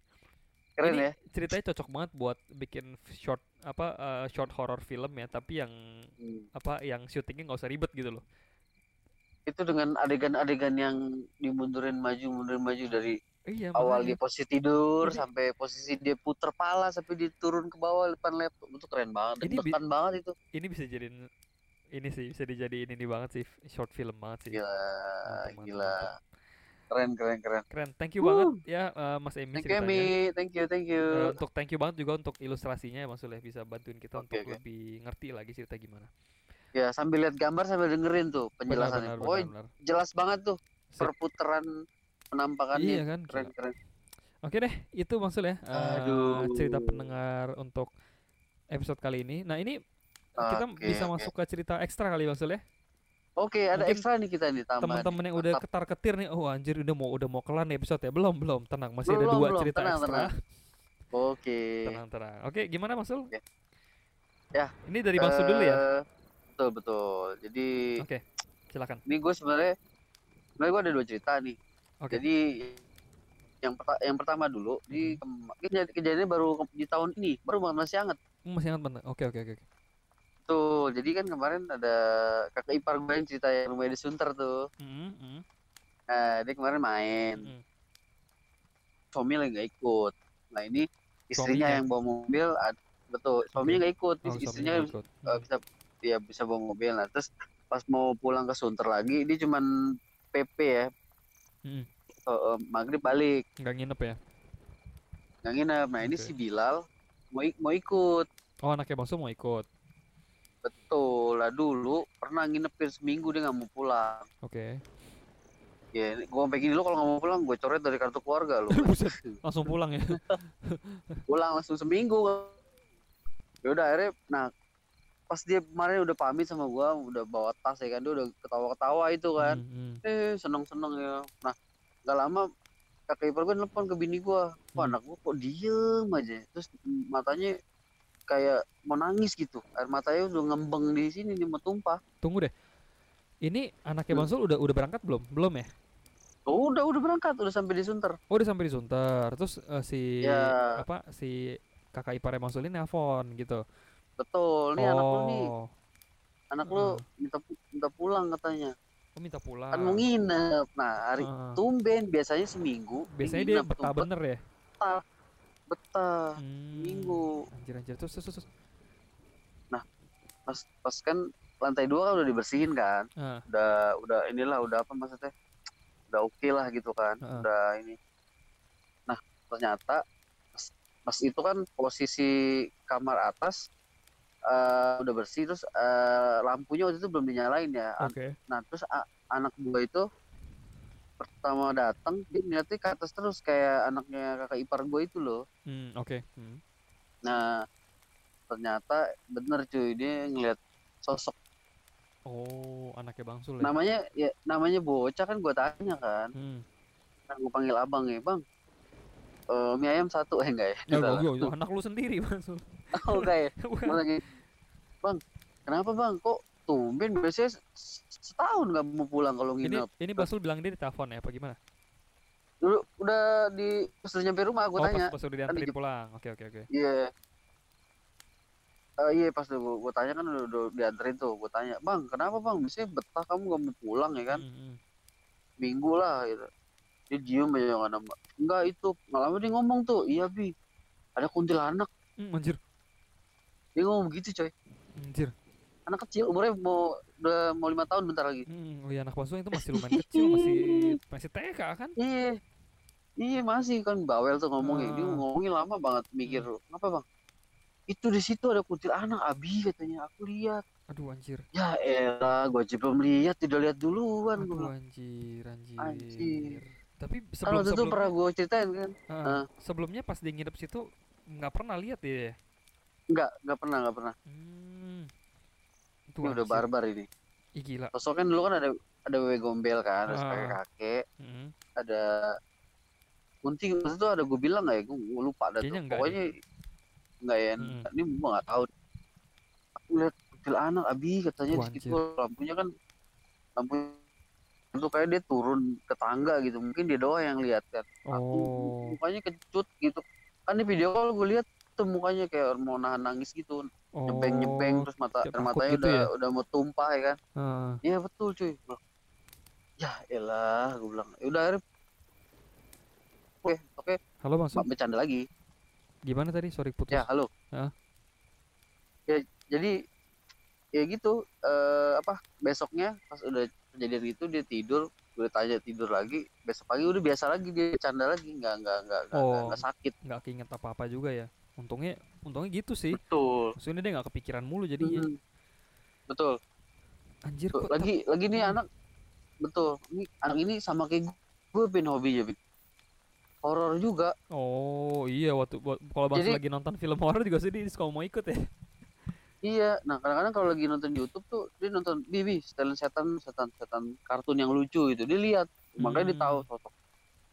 Keren Ini ya. ceritanya cocok banget buat bikin short apa eh, short horror film ya tapi yang Hmm. apa yang syutingnya nggak usah ribet gitu loh Itu dengan adegan-adegan yang dimundurin maju mundurin maju dari iya awal makanya. dia posisi tidur Ini- sampai posisi dia puter pala sampai dia turun ke bawah depan laptop itu keren banget. Ini bi- Tekan banget itu. ini bisa jadiin ini sih bisa dijadiin ini banget sih short film banget sih Gila, Mantap, mantap, gila. mantap. Keren keren keren. keren thank you Wuh. banget ya eh, Mas Emi Thank you thank you thank you. Eh, untuk thank you banget juga untuk ilustrasinya ya Mas Suleh bisa bantuin kita Oke, untuk oke. lebih ngerti lagi cerita gimana Ya sambil lihat gambar sambil dengerin tuh penjelasannya. benar benar, benar. jelas banget tuh perputaran penampakannya. iya kan Keren gila. keren. Oke deh, itu maksudnya eh, Aduh. cerita pendengar untuk episode kali ini. Nah ini kita bisa oke. masuk ke cerita ekstra kali maksudnya. Oke, ada Mungkin ekstra nih kita nih tambahan. Teman-teman yang udah ketar ketir nih, oh anjir udah mau udah mau kelar nih episode ya. Belum belum, tenang masih ada Belum, dua belum. cerita Tenang, ekstra. tenang. Oke. Tenang tenang. Oke, gimana Mas Sul? Oke. Ya, Ini dari Bang Sul dulu ya. Betul betul. Jadi Oke, silakan. ini gue sebenarnya sebenarnya gue ada dua cerita nih. Oke. Jadi yang perta- yang pertama dulu di Hmm. kem- kejadian kejadiannya baru di tahun ini, baru banget masih hangat. Hmm, Masih ingat bener. Oke oke oke. Tuh, jadi kan kemarin ada kakak ipar gue yang cerita yang rumahnya di Sunter tuh. Mm, mm, Nah, dia kemarin main. mm. Suami lagi nggak ikut. Nah, ini istrinya Suaminya? yang bawa mobil, betul. Suaminya nggak ikut, Oh, istrinya suaminya ikut. eh, bisa ya bisa bawa mobil nah terus pas mau pulang ke Sunter lagi dia cuman PP ya Mm, Eh, eh, maghrib balik Nggak nginep ya? nggak nginep nah ini Oke. si Bilal mau mau ikut Oh anaknya Bang Sul mau ikut. betul lah dulu pernah nginepin seminggu dia nggak mau pulang Oke. ya ini gua sampai gini lo kalau nggak mau pulang gue coret dari kartu keluarga lo *laughs* Buset, langsung pulang ya. pulang langsung seminggu ya udah akhirnya nah pas dia kemarin udah pamit sama gua udah bawa tas ya kan dia udah ketawa-ketawa itu kan Hmm, hmm. eh seneng-seneng ya nah nggak lama kakak ipar gue nelfon ke bini gua kok Hmm. anak gua kok diem aja terus matanya kayak mau nangis gitu air matanya udah ngembeng di sini nih mau tumpah Tunggu deh. Ini anaknya Hmm. Bang Sul udah udah berangkat belum? Belum ya? oh, udah udah berangkat udah sampai di Sunter Oh, udah sampai di Sunter. Terus eh, si Ya. apa si kakak iparnya Bang Sul ini nelpon gitu. Betul. Nih anak lu nih. Oh, anak lu Heeh. minta minta pulang katanya. Oh minta pulang. kan mau nginep. Nah hari Heeh. tumben biasanya seminggu Biasanya dia betah bener ya. betah. Hmm, minggu Anjir anjir. Terus terus terus. pas pas kan lantai dua kan udah dibersihin kan? Ah, udah udah inilah udah apa maksudnya? Udah oke lah gitu kan? Heeh. udah ini. Nah ternyata pas, pas itu kan posisi kamar atas eh, udah bersih terus eh, lampunya waktu itu belum dinyalain ya Oke. nah terus a- anak gua itu pertama datang dia ngeliatnya ke atas terus kayak anaknya kakak ipar gua itu loh Hmm, oke. Hmm. nah ternyata bener cuy dia ngeliat sosok Oh, anaknya Bang Sul ya. namanya ya namanya bocah kan gua tanya kan Hmm. kan gua panggil abang ya bang eh mie ayam satu eh enggak ya? Ya, Udah gua, lah. gua, anak lu sendiri Bang. *laughs* Oh gua lagi *laughs* bang kenapa bang? Kok tumben? Biasanya setahun nggak mau pulang kalau ini nginep. ini Bang Sul bilang dia di telepon ya apa gimana? dulu udah di pas udah nyampe rumah gua oh, tanya. pas, pas udah dianterin di- pulang. Oke, oke, oke. iya. Eh, iya pas gua, gua tanya kan udah, udah dianterin tuh gua tanya bang kenapa bang? Biasanya betah kamu gak mau pulang ya kan? Hmm, hmm. minggu lah gitu dia diem aja nggak nambah enggak itu lama dia ngomong tuh iya bi ada kuntilanak Hmm, anjir. dia ngomong begitu coy Anjir. anak kecil umurnya mau udah mau lima tahun bentar lagi Hmm, oh iya anak Sul itu masih lumayan kecil, masih masih TK kan? iya iya masih kan bawel tuh ngomongnya dia Ah. ngomongin lama banget mikir apa bang itu di situ ada kuntilanak abi katanya aku lihat Aduh anjir. ya elah gua aja belum lihat tidak lihat duluan gua Aduh bilang. anjir, anjir. Anjir. Tapi sebelum waktu itu sebelum pernah gua ceritain kan ah, Ah. sebelumnya pas dia nginep situ nggak pernah lihat dia. ya? enggak enggak pernah enggak pernah Hmm. Itu ini udah barbar ini Ih gila. sosok kan dulu kan ada ada wewe gombel kan terus Ah. kakek kakek Hmm. ada kunti waktu itu ada gue bilang nggak ya gue lupa ada tuh enggak pokoknya enggak ya Mm. ini gue nggak tahu aku lihat kecil anak abi katanya Wah, di situ lampunya kan lampu itu kayak dia turun ke tangga gitu mungkin dia doang yang lihat kan aku Oh. mukanya kecut gitu kan di video call gue lihat tuh mukanya kayak mau nahan nangis gitu Oh. nyepeng nyepeng terus mata air matanya gitu udah ya? udah mau tumpah ya kan iya betul cuy ya elah gue bilang "Ya udah akhirnya oke oke Halo Bang bercanda lagi Gimana tadi? Sorry putus. Ya, halo. Hah? Ya, jadi ya gitu eh apa besoknya pas udah kejadian itu dia tidur gue tanya tidur lagi besok pagi udah biasa lagi dia bercanda lagi nggak nggak nggak nggak Oh. nggak sakit Nggak keinget apa-apa juga ya. Untungnya untungnya gitu sih. betul Maksudnya dia nggak kepikiran mulu jadinya. Mhm. betul Anjir Tuh, kok lagi lagi nih Hmm. anak betul ini anak ini sama kayak gue gue pin hobinya Bin. horor juga Oh iya waktu kalau Bang Jadi- lagi nonton film horor juga sih dia suka mau ikut ya. Iya nah kadang-kadang kalau lagi nonton YouTube tuh dia nonton bibi setelan setan setan setan kartun yang lucu itu dia lihat makanya dia Hmm. tahu sosok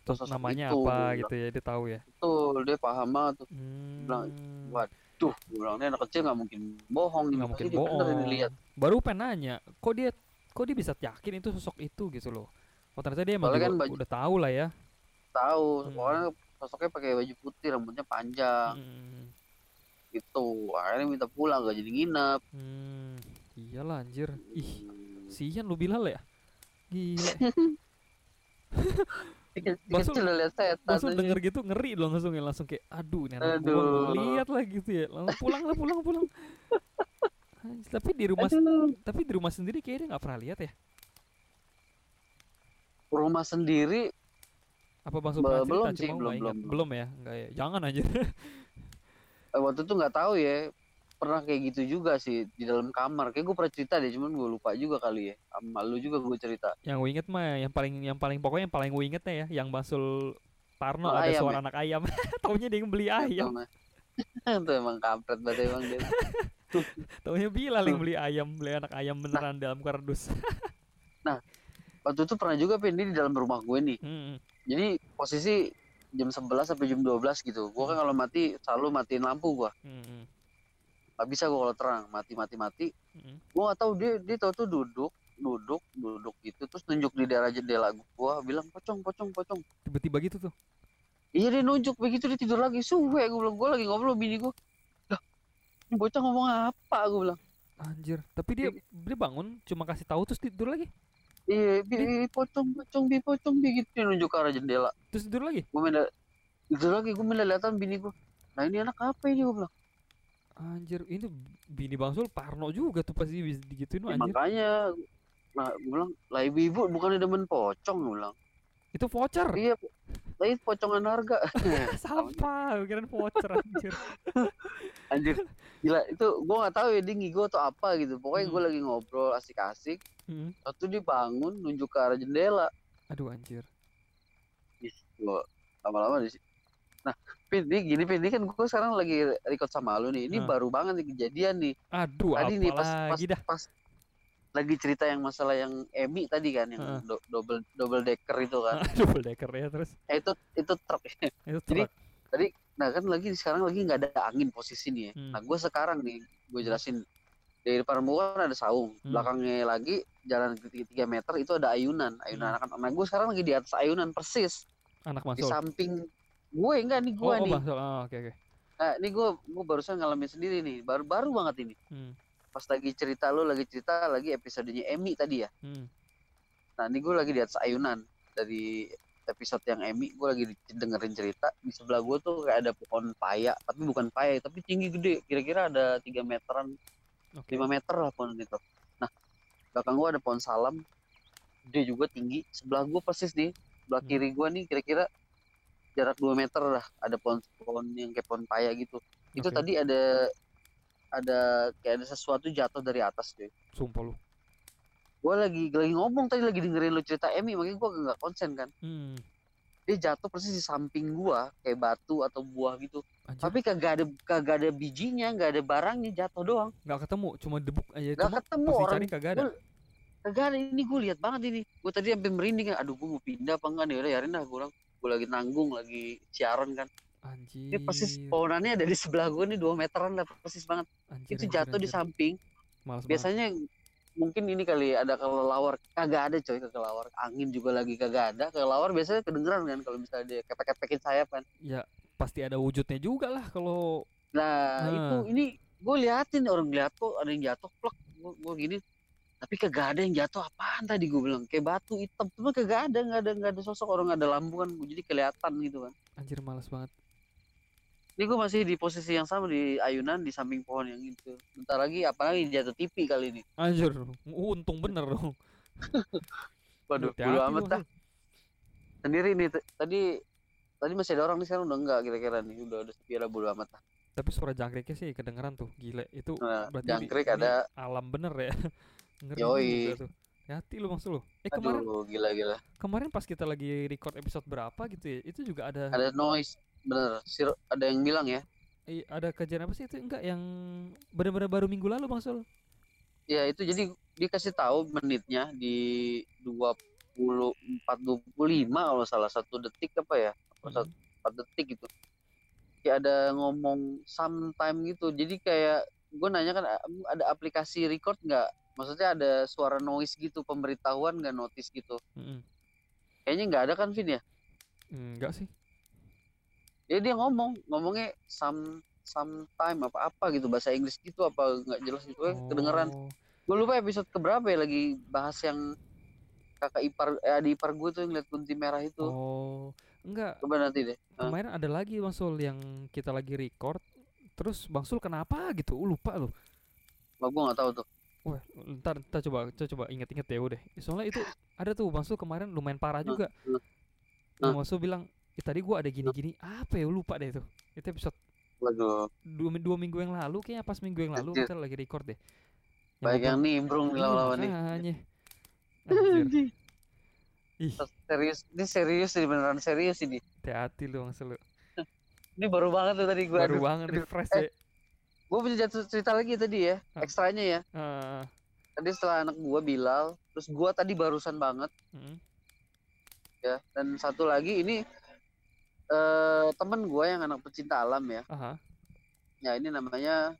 Terus sosok namanya itu, apa gitu ya dia tahu ya. betul dia paham banget tuh bilang, Hmm. Wah, Duh, gue bilang anak kecil nggak mungkin bohong ini nggak mungkin bohong. lihat. Baru pengen nanya, kok dia kok dia bisa yakin itu sosok itu gitu loh. Oh ternyata dia emang kan baju- udah tahu lah ya. Tahu, Hmm. pokoknya sosoknya pakai baju putih, rambutnya panjang Hmm. Gitu. Akhirnya minta pulang gak jadi nginep. Hmm. Iyalah anjir. Ih, sian lu bilang lah ya. Gila. *laughs* Lihat setan. Langsung aja. denger gitu ngeri loh langsung ya langsung kayak aduh ini anak gua lihat lah gitu ya. Langsung pulang lah pulang pulang. Tapi di rumah Aduh, tapi di rumah sendiri kayaknya nggak pernah lihat ya. rumah sendiri Apa Bang cerita? belum sih, belum, belum. belum ya? Enggak ya. Jangan aja. *laughs* eh, waktu itu nggak tahu ya. Pernah kayak gitu juga sih di dalam kamar. Kayak gue pernah cerita deh, cuman gue lupa juga kali ya. Sama lu juga gue cerita. yang gue inget mah yang paling yang paling pokoknya yang paling gue ingetnya ya yang Basul Tarno Oh, ada ayam suara ya? anak ayam. *laughs* Taunya dia yang beli ayam. *laughs* Itu emang kampret banget emang dia *laughs* Taunya Bilal yang beli ayam, beli anak ayam beneran dalam kardus. nah waktu itu pernah juga pin dia di dalam rumah gue nih Hmm, jadi posisi jam 11 sampai jam 12 gitu. Gue kan kalau mati selalu matiin lampu gue hmm, nggak bisa gue kalau terang mati mati mati. Hmm. gue nggak tahu dia dia tahu tuh duduk duduk duduk gitu terus nunjuk di daerah jendela gue bilang pocong pocong pocong. Tiba-tiba gitu tuh. iya dia nunjuk begitu dia tidur lagi suwe gue bilang gue lagi ngobrol bini gue lah bocah ngomong apa gue bilang. Anjir, tapi dia dia bangun cuma kasih tahu terus tidur lagi. Iya bi pocong pocong bi pocong bi gitu nunjuk ke arah jendela Terus tidur lagi. gue main tidur lagi gue main liatan bini gue nah ini anak apa ini gue bilang Anjir, ini bini Bang Sul parno juga tuh pasti bisa digituin "Ya, anjir. makanya nah, gue bilang lah ibu-ibu bukannya demen pocong gue bilang Itu voucher. iya itu pocongan harga *laughs* Sampah, kirain voucher anjir. *laughs* anjir gila itu gue nggak tahu ya dia ngigo atau apa gitu pokoknya gue Hmm. lagi ngobrol asik-asik Hmm. waktu dia bangun nunjuk ke arah jendela Aduh anjir. gue lama-lama di nah Pin, ini gini Pin, ini kan gue sekarang lagi record sama lu nih ini Hmm. baru banget nih kejadian nih Aduh, tadi nih pas, pas, dah. pas lagi cerita yang masalah yang Emi tadi kan yang Heeh. do- double double decker itu kan *laughs* Double decker ya terus. eh, itu itu truk *laughs* Itu Jadi, truk. nah kan lagi sekarang lagi nggak ada angin posisi nih ya. Hmm. nah gue sekarang nih gue jelasin dari depan gua kan ada saung Hmm. belakangnya lagi jalan tiga, tiga meter itu ada ayunan ayunan Hmm. anak-anak nah gue sekarang lagi di atas ayunan persis anak di masuk. samping gue enggak nih Oh, gue oh nih masuk. Oh, oke oke. nah ini gue gue barusan ngalamin sendiri nih baru baru banget ini Hmm. Pas lagi cerita lu lagi cerita lagi episodenya Emi tadi ya Hmm. nah ini gue lagi di atas ayunan dari episode yang Emi gue lagi dengerin cerita di sebelah gue tuh kayak ada pohon paya tapi bukan paya tapi tinggi gede kira-kira ada tiga meteran Oke. 5 meter lah pohon itu nah belakang gue ada pohon salam gede juga tinggi sebelah gue persis nih sebelah Hmm. kiri gue nih kira-kira jarak 2 meter lah ada pohon pohon yang kayak pohon paya gitu itu Oke. tadi ada ada kayak ada sesuatu jatuh dari atas deh Sumpah lu. gue lagi lagi ngomong tadi lagi dengerin lu cerita Emi makanya gue nggak konsen kan. Hmm. dia jatuh persis di samping gua kayak batu atau buah gitu. Anjir, tapi kagak ada kagak ada bijinya nggak ada barangnya jatuh doang. Nggak ketemu, cuma debuk aja. nggak ketemu orang. kagak ada. Gua- kagak ada. Ini gue lihat banget ini. Gue tadi sampai merinding kan aduh gue mau pindah apa enggak nih? Udah yarin dah gue gue lagi nanggung lagi siaran kan Anjir. ini persis pohonannya ada di sebelah gue nih dua meteran lah persis banget. Anjir, itu anjir, jatuh di anjir. samping. Males banget. biasanya mungkin ini kali ada kelelawar. Kagak ada coy kelelawar. Angin juga lagi kagak ada. Kelelawar biasanya kedengeran kan kalau misalnya dia kepek-kepekin sayap kan. Ya pasti ada wujudnya juga lah kalau Nah, Nah. itu ini gue liatin orang lihat kok ada yang jatuh plek. Gue, gini tapi kagak ada yang jatuh apaan tadi? Gue bilang kayak batu hitam. Cuma kagak ada nggak ada nggak ada sosok orang nggak ada lampu kan. Jadi kelihatan gitu kan. Anjir males banget. Ini gue masih di posisi yang sama di ayunan di samping pohon yang itu bentar lagi apalagi jatuh TV kali ini Anjir, untung bener dong. *laughs* waduh bodo amat dah sendiri nih tadi tadi masih ada orang nih sekarang udah enggak kira-kira nih udah udah sepi lah bodo amat lah Tapi suara jangkriknya sih kedengeran tuh, gile. Itu Nah, berarti jangkrik ada alam bener ya. *laughs* Ngeri Yoi. tuh. Hati lu maksud lu. Eh kemarin aduh gila gila kemarin pas kita lagi record episode berapa gitu ya, itu juga ada ada noise bener Sir, ada yang bilang ya eh, ada kejadian apa sih itu enggak yang benar-benar baru minggu lalu Bang Sul? Ya itu jadi dikasih tahu menitnya di 24 25 kalau salah satu detik apa ya? Hmm. 4 detik gitu. Kayak ada ngomong sometime gitu. Jadi kayak gue nanya kan "A- ada aplikasi record nggak? Maksudnya ada suara noise gitu pemberitahuan nggak notice gitu. Mm-mm. Kayaknya nggak ada kan Vin ya? Enggak sih. Ya dia ngomong, ngomongnya some sometime apa apa gitu bahasa Inggris gitu apa nggak jelas gitu eh, kedengeran. Oh, gue lupa episode keberapa ya lagi bahas yang kakak ipar eh adik ipar gue tuh yang liat kunti merah itu Oh, enggak. coba nanti deh Hah? Kemarin ada lagi Bang Sul yang kita lagi record terus Bang Sul kenapa gitu? Uh, lupa loh. Wah, gue nggak tahu tuh Wah, ntar, ntar coba coba, coba inget-inget ya udah. Soalnya itu ada tuh Bang Sul kemarin lumayan parah juga. nah, Nah, nah. Bang Sul bilang, "Eh, tadi gua ada gini-gini." Apa ya lupa deh itu. Itu episode waduh dua, dua minggu yang lalu kayaknya pas minggu yang lalu Anjir. kita lagi record deh. baik yang nimbrung nih Iya, lama-lama nih. Anjir. Ih, serius ini serius ini beneran serius ini hati-hati lu Bang Sul. lu. ini baru banget tuh tadi gue baru banget refresh eh, ya gue punya jatuh cerita lagi tadi ya ekstranya ya tadi setelah anak gue Bilal terus gue tadi barusan banget mm, ya dan satu lagi ini eh temen gue yang anak pecinta alam ya. Aha. Ya ini namanya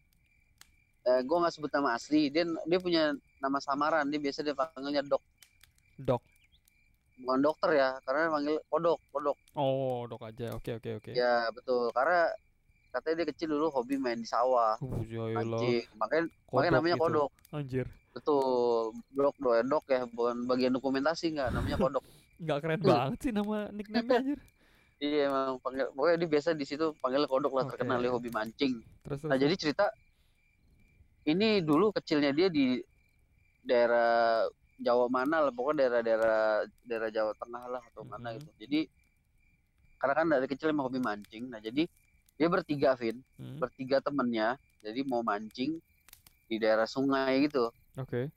eh, gue nggak sebut nama asli. Dia dia punya nama samaran. Dia biasa dia panggilnya dok. Dok. Bukan dokter ya karena panggil kodok kodok oh dok aja. Oke oke oke. Ya betul. Karena katanya dia kecil dulu hobi main di sawah. Uh ya mancing makanya makanya namanya gitu. kodok. Anjir. Betul. Dok dok dok ya. Bukan bagian dokumentasi nggak? Namanya kodok. *laughs* Nggak keren banget sih nama nickname anjir iya emang panggil pokoknya dia biasa di situ panggil kodok lah Oke. terkenal dia hobi mancing. Terus nah terus jadi cerita ini dulu kecilnya dia di daerah Jawa mana lah pokoknya daerah-daerah daerah Jawa Tengah lah atau mana Mhm. gitu. Jadi karena kan dari kecil emang hobi mancing nah jadi dia bertiga Vin Hmm, bertiga temennya jadi mau mancing di daerah sungai gitu. Oke.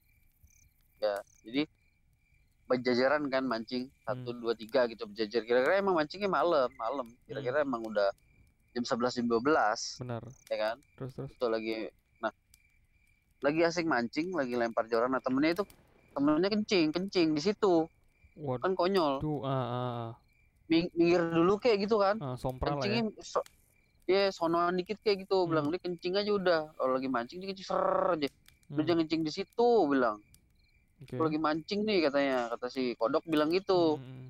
Ya jadi berjajaran kan mancing satu dua tiga gitu berjajar. Kira-kira emang mancingnya malam malam. Kira-kira emang udah jam 11 jam 12 benar. Ya kan? Terus terus. Itu lagi nah lagi asik mancing lagi lempar joran. Nah temennya itu temennya kencing kencing di situ. Waduh. Kan konyol. Ah ah ah, Ming- minggir dulu kayak gitu kan. Ah sompral ya. Kencingnya so, ya sonoan dikit kayak gitu. Hmm. bilang dia kencing aja udah. Kalau lagi mancing dia kencing ser aja. Lu Hmm, jangan kencing di situ bilang oke. Lu lagi mancing nih katanya kata si kodok bilang gitu. Hmm, hmm,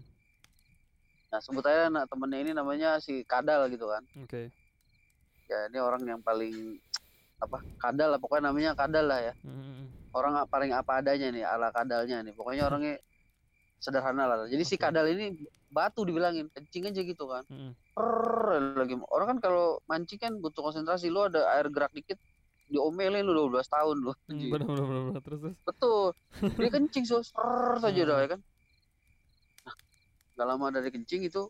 nah sebut aja anak temennya ini namanya si kadal gitu kan. Hmm, oke. Ya ini orang yang paling apa kadal lah pokoknya namanya kadal lah ya. Hmm, hmm, hmm. orang paling apa adanya nih ala kadalnya nih. Pokoknya orangnya sederhana lah. Jadi si Oke. kadal ini batu dibilangin kencing aja gitu kan. Hmm, Prrrr, lagi. Orang kan kalau mancing kan butuh konsentrasi. Lu ada air gerak dikit diomelin lu 12 tahun lu hmm, benar benar. terus terus? Betul. Dia *laughs* kencing so prrrr saja Hmm. dah ya kan? Nah gak lama dari kencing itu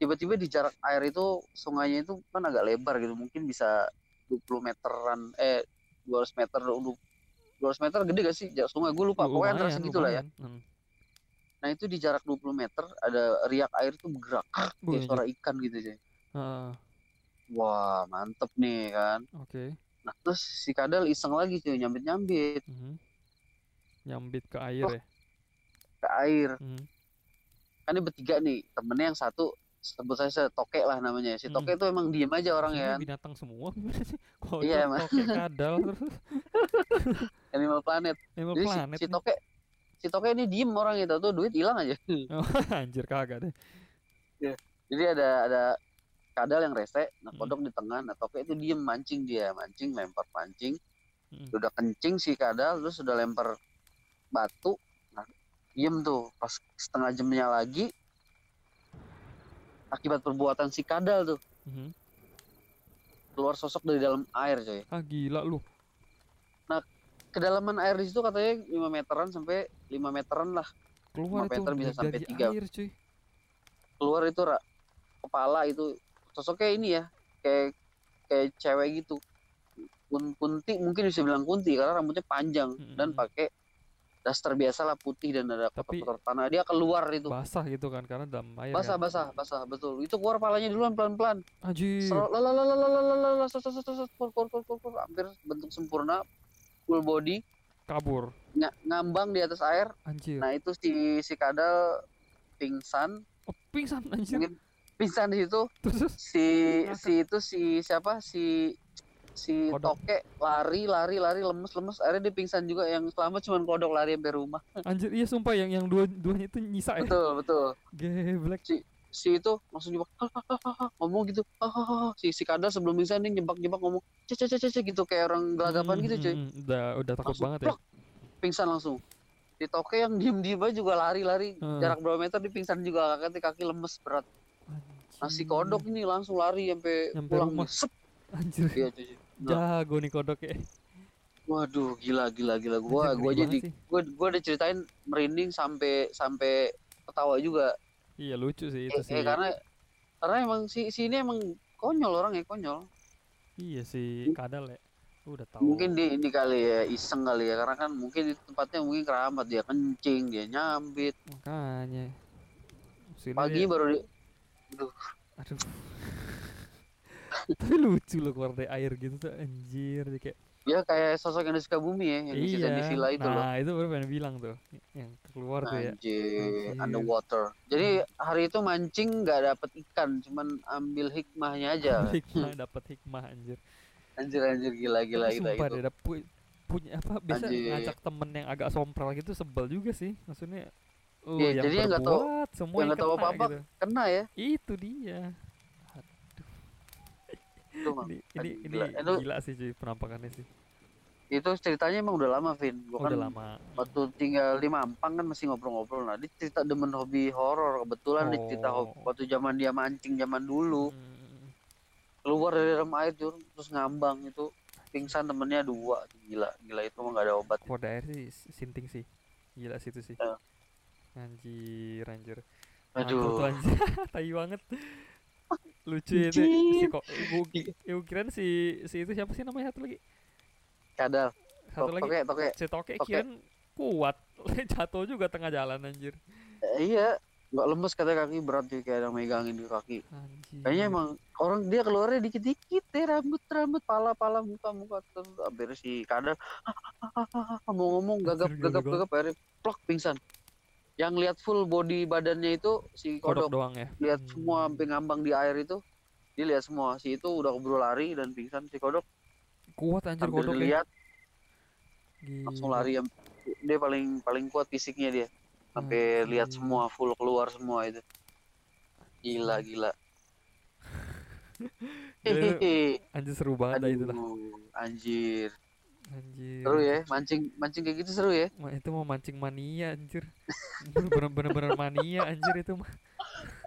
tiba-tiba di jarak air itu sungainya itu kan agak lebar gitu. Mungkin bisa 20 meteran eh 200 meter udah 200 meter gede gak sih? Jarak sungai gue lupa. Pokoknya antara segitu lah ya. Hmm. nah itu di jarak 20 meter ada riak air tuh bergerak. Kayak suara ikan gitu sih wah mantep nih kan? Oke. Nah terus si kadal iseng lagi cuy nyambit nyambit Mhm. nyambit ke air Oh. ya? Ke air. Mhm. kan ini bertiga nih temennya yang satu sebut saja toke lah namanya. Si toke itu emang diem aja orang ya binatang semua. *laughs* Gimana sih? Kodok Iya, emang. toke kadal *laughs* terus animal planet. Animal jadi si, Planet si nih. toke si toke ini diem orang itu. Tuh duit hilang aja. *laughs* Oh, anjir kagak deh. Jadi ada ada kadal yang rese nah Hmm. kodok di tengah nah toke itu diem mancing dia. Mancing lempar pancing Hmm. udah kencing si kadal terus udah lempar batu. Nah diem tuh. Pas setengah jamnya lagi akibat perbuatan si kadal tuh. Mhm. keluar sosok dari dalam air coy. Ah gila lu. Kedalaman air di situ katanya 5 meteran sampai 5 meteran lah. Keluar Lima itu meter bisa sampai tiga. air cuy. Keluar itu ra- kepala itu sosoknya ini ya kayak kayak cewek gitu. Kun- kunti mungkin bisa bilang kunti karena rambutnya panjang dan Mm-mm. pakai daster biasa lah putih dan ada Tapi- kotor-kotor tanah. Dia keluar itu. basah gitu kan karena dalam air basah kan? basah basah betul. Itu keluar palanya duluan pelan pelan anjir hampir bentuk sempurna full body. Kabur. Nga- ngambang di atas air. Anjir. Nah itu si si kadal pingsan. Oh, pingsan anjir. Mungkin pingsan di situ. Si si itu si siapa? Si si Kodok. toke lari lari lari lemes lemes. Akhirnya dia pingsan juga yang selamat cuma kodok lari sampai rumah. *laughs* Anjir iya sumpah yang yang dua duanya itu nyisa ya. Betul betul. Geblek. Si itu langsung jebak ngomong gitu. Si si kadal sebelum pingsan dia jebak jebak ngomong cece cece cece gitu. Kayak orang gelagapan Hmm, gitu cuy. Hmm, hmm. udah udah takut langsung banget ya. pingsan langsung. Si toke yang diem diem aja juga lari lari. Hmm. jarak berapa meter dia pingsan juga kaki kaki lemes berat si Anjir. kodok ini langsung lari sampai pulang rumah. Sep, anjir dia cuy Nah. jago nih kodok ya Waduh, gila gila gila. Gua Anjir, gua jadi sih. gua gua udah ceritain merinding sampai sampai ketawa juga. iya lucu sih itu Eh, sih eh, karena karena emang si si ini emang konyol orang ya konyol. iya si kadal ya udah tahu Mungkin dia ini kali ya iseng kali ya karena kan mungkin itu tempatnya mungkin keramat dia kencing, dia nyambit. makanya Sini Pagi dia- baru di aduh tapi lucu loh keluar dari air gitu tuh anjir dia kayak Ya kayak sosok yang di Sukabumi ya, yang iya di villa itu nah loh. itu baru pengen bilang tuh yang keluar tuh ya Anjir, Anjir. underwater. Jadi hari itu mancing nggak dapet ikan, cuman ambil hikmahnya aja. hikmah dapat hikmah anjir Anjir anjir gila gila Tapi gila sumpah itu. deh, ada pu- punya apa bisa Anjir. ngajak temen yang agak sompral gitu sebel juga sih maksudnya Iya, yang jadi yang nggak tahu- semua yang nggak tahu kena apa-apa. gitu. Kena ya. itu dia Itu, Bang. ini ini Aduh, ini gila. Itu, gila sih cuy penampakannya sih itu ceritanya emang udah lama, Vin. Gua Oh, kan udah lama waktu tinggal di Mampang kan masih ngobrol-ngobrol. Nah, dia cerita demen hobi horor. Kebetulan dia cerita Oh. hobi, waktu zaman dia mancing zaman dulu. Hmm, Keluar dari dalam air Jur, terus ngambang itu. Pingsan temennya dua. Gila, gila itu mah gak ada obat. kode air sih sinting sih gila sih itu sih Ya. Anjir anjir Aduh. anjir tai banget lucu ya itu si kok gua kirain si si itu siapa sih namanya satu lagi Kadal. satu lagi Toke, toke. si toke Toke. kirain kuat jatuh juga tengah jalan anjir Eh, iya. Nggak lemes katanya kaki berat tuh kayak ada yang megangin di kaki. anjir Kayaknya emang orang dia keluarnya dikit-dikit deh rambut rambut pala pala muka muka terus hampir si kadal mau ngomong gagap gagap gagap akhirnya plok pingsan. Yang lihat full body badannya itu si kodok kodok. doang ya? Lihat Hmm. semua sampai ngambang di air itu. Dia lihat semua. Si itu udah keburu lari dan pingsan si kodok. Kuat anjir kodok ya lihat. Gila. langsung lari yang dia paling paling kuat fisiknya dia. Sampai lihat Anjir. semua full keluar semua itu. Gila gila. *laughs* *laughs* Anjir seru banget dah itu lah Aduh, anjir anjir. Seru ya mancing mancing kayak gitu seru ya. Itu mau mancing mania anjir. Bener bener bener mania anjir itu mah.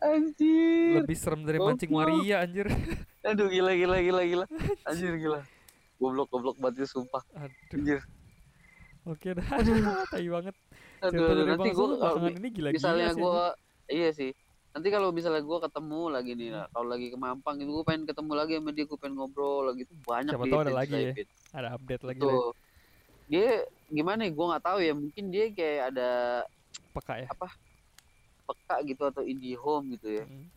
Anjir. Lebih serem dari mancing Goblok. waria anjir. Aduh gila gila gila gila. Anjir. Gila. Goblok goblok banget itu sumpah. Aduh. Anjir. Oke dah tai banget. Aduh, cerita aduh nanti gua ini gila-gila misalnya gua iya sih nanti kalau misalnya gua ketemu lagi nih Hmm. nah, kalau lagi ke Mampang itu gua pengen ketemu lagi sama dia gua pengen ngobrol lagi tuh banyak Siapa tahu ada lagi ya. Fit. ada update lagi Tuh. dia gimana ya gua nggak tahu ya mungkin dia kayak ada peka ya peka gitu atau indie home gitu ya Mm.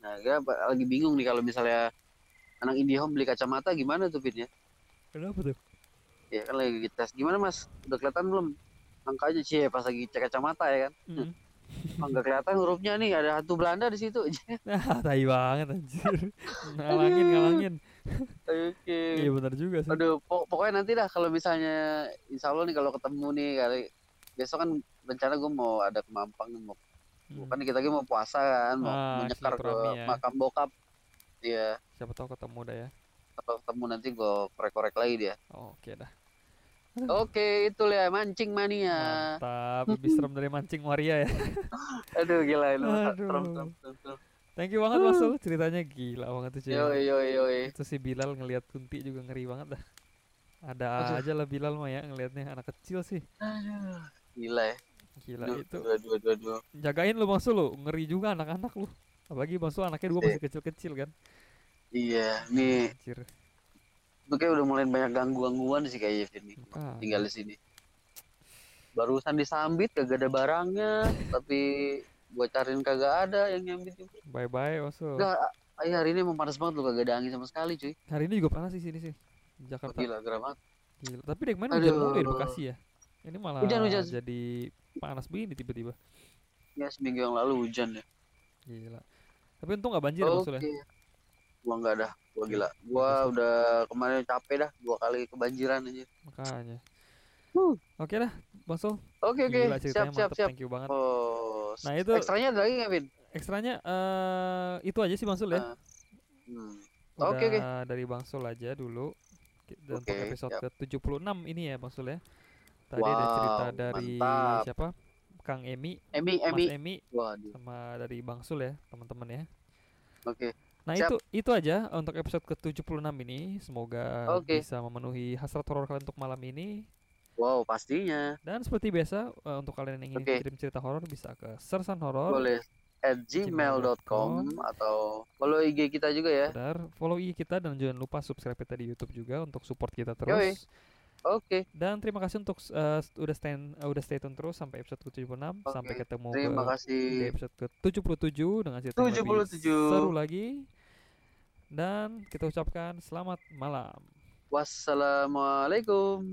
nah ba- lagi bingung nih kalau misalnya anak indie home beli kacamata gimana tuh Fit ya kenapa tuh ya kan lagi tes gimana mas udah kelihatan belum angkanya sih pas lagi cek kacamata ya kan Mm. Oh, nggak kelihatan hurufnya nih ada hantu Belanda di situ *laughs* ah tai banget anjir. *laughs* Ngalangin ngalangin. Oke. Iya benar juga sih. Aduh pok- pokoknya nanti dah kalau misalnya insya Allah nih kalau ketemu nih kali besok kan rencana gue mau ada ke Mampang nih mau Mm. kan kita lagi mau puasa kan mau, Ah, mau nyekar ke ya. makam bokap. Iya. Siapa tahu ketemu dah ya. Kalau ketemu nanti gue korek-korek lagi dia. Oke dah oke itu ya mancing mania. Mantap lebih serem dari mancing waria ya. *laughs* Aduh gila ini Aduh. serem serem serem, serem. thank you banget Mas Sul. Ceritanya gila banget tuh cuy. Yoi yoi yoi. Itu si Bilal ngelihat Kunti juga ngeri banget dah. Ada Aduh. aja lah Bilal mah ya ngelihatnya. Anak kecil sih. Aduh, gila ya. Gila itu. dua dua dua dua. Jagain lu Mas Sul lu. Ngeri juga anak-anak lu. Apalagi Mas Sul anaknya dua Iya. masih kecil-kecil kan. Iya nih. Anjir itu kayak udah mulai banyak gangguan-gangguan sih kayaknya Vin Ah, tinggal di sini barusan disambit kagak ada barangnya tapi gua cariin kagak ada yang nyambit juga bye bye Sul enggak ay, hari ini emang panas banget lu kagak ada angin sama sekali cuy hari ini juga panas di sini sih di oh, Jakarta gila gerah banget Gila. Tapi dek mana hujan mulu ya di. Bekasi ya. Ini malah Hujan, hujan. jadi panas begini tiba-tiba. ya seminggu yang lalu hujan ya Gila. Tapi untung nggak banjir oke maksudnya. Gua enggak dah gua gila gua Bagus. udah kemarin capek dah dua kali kebanjiran aja Makanya. Huh. Oke dah, Bang oke oke Gila siap siap mantep. siap Thank you banget. oh Nah, itu- ekstranya ada lagi nggak Vin Ekstranya eh itu aja sih Bang Sul ya. Ah, hmm. Oke, oke. dari Bang Sul aja dulu. Dan untuk Oke, episode siap. ke-76 ini ya Bang Sul ya. Tadi ada Wow, cerita dari mantap. siapa? Kang Emi, Emi Emi Mas Emi waduh sama dari Bang Sul ya, teman-teman ya. oke Nah Siap. itu itu aja untuk episode ke-76 ini. Semoga Oke. bisa memenuhi hasrat horor kalian untuk malam ini. wow pastinya Dan seperti biasa eh, untuk kalian yang ingin Oke. kirim cerita horor bisa ke Sersan Horor. boleh at gmail.com atau follow IG kita juga ya Benar. Follow IG kita dan jangan lupa subscribe kita di YouTube juga untuk support kita Yoi. Oke. Okay. Dan terima kasih untuk uh, udah stand uh, udah stay tune terus sampai episode ke-76 okay. sampai ketemu terima ke kasih. di episode ke-77 dengan cerita 77. lebih seru lagi. Dan kita ucapkan selamat malam. Wassalamualaikum.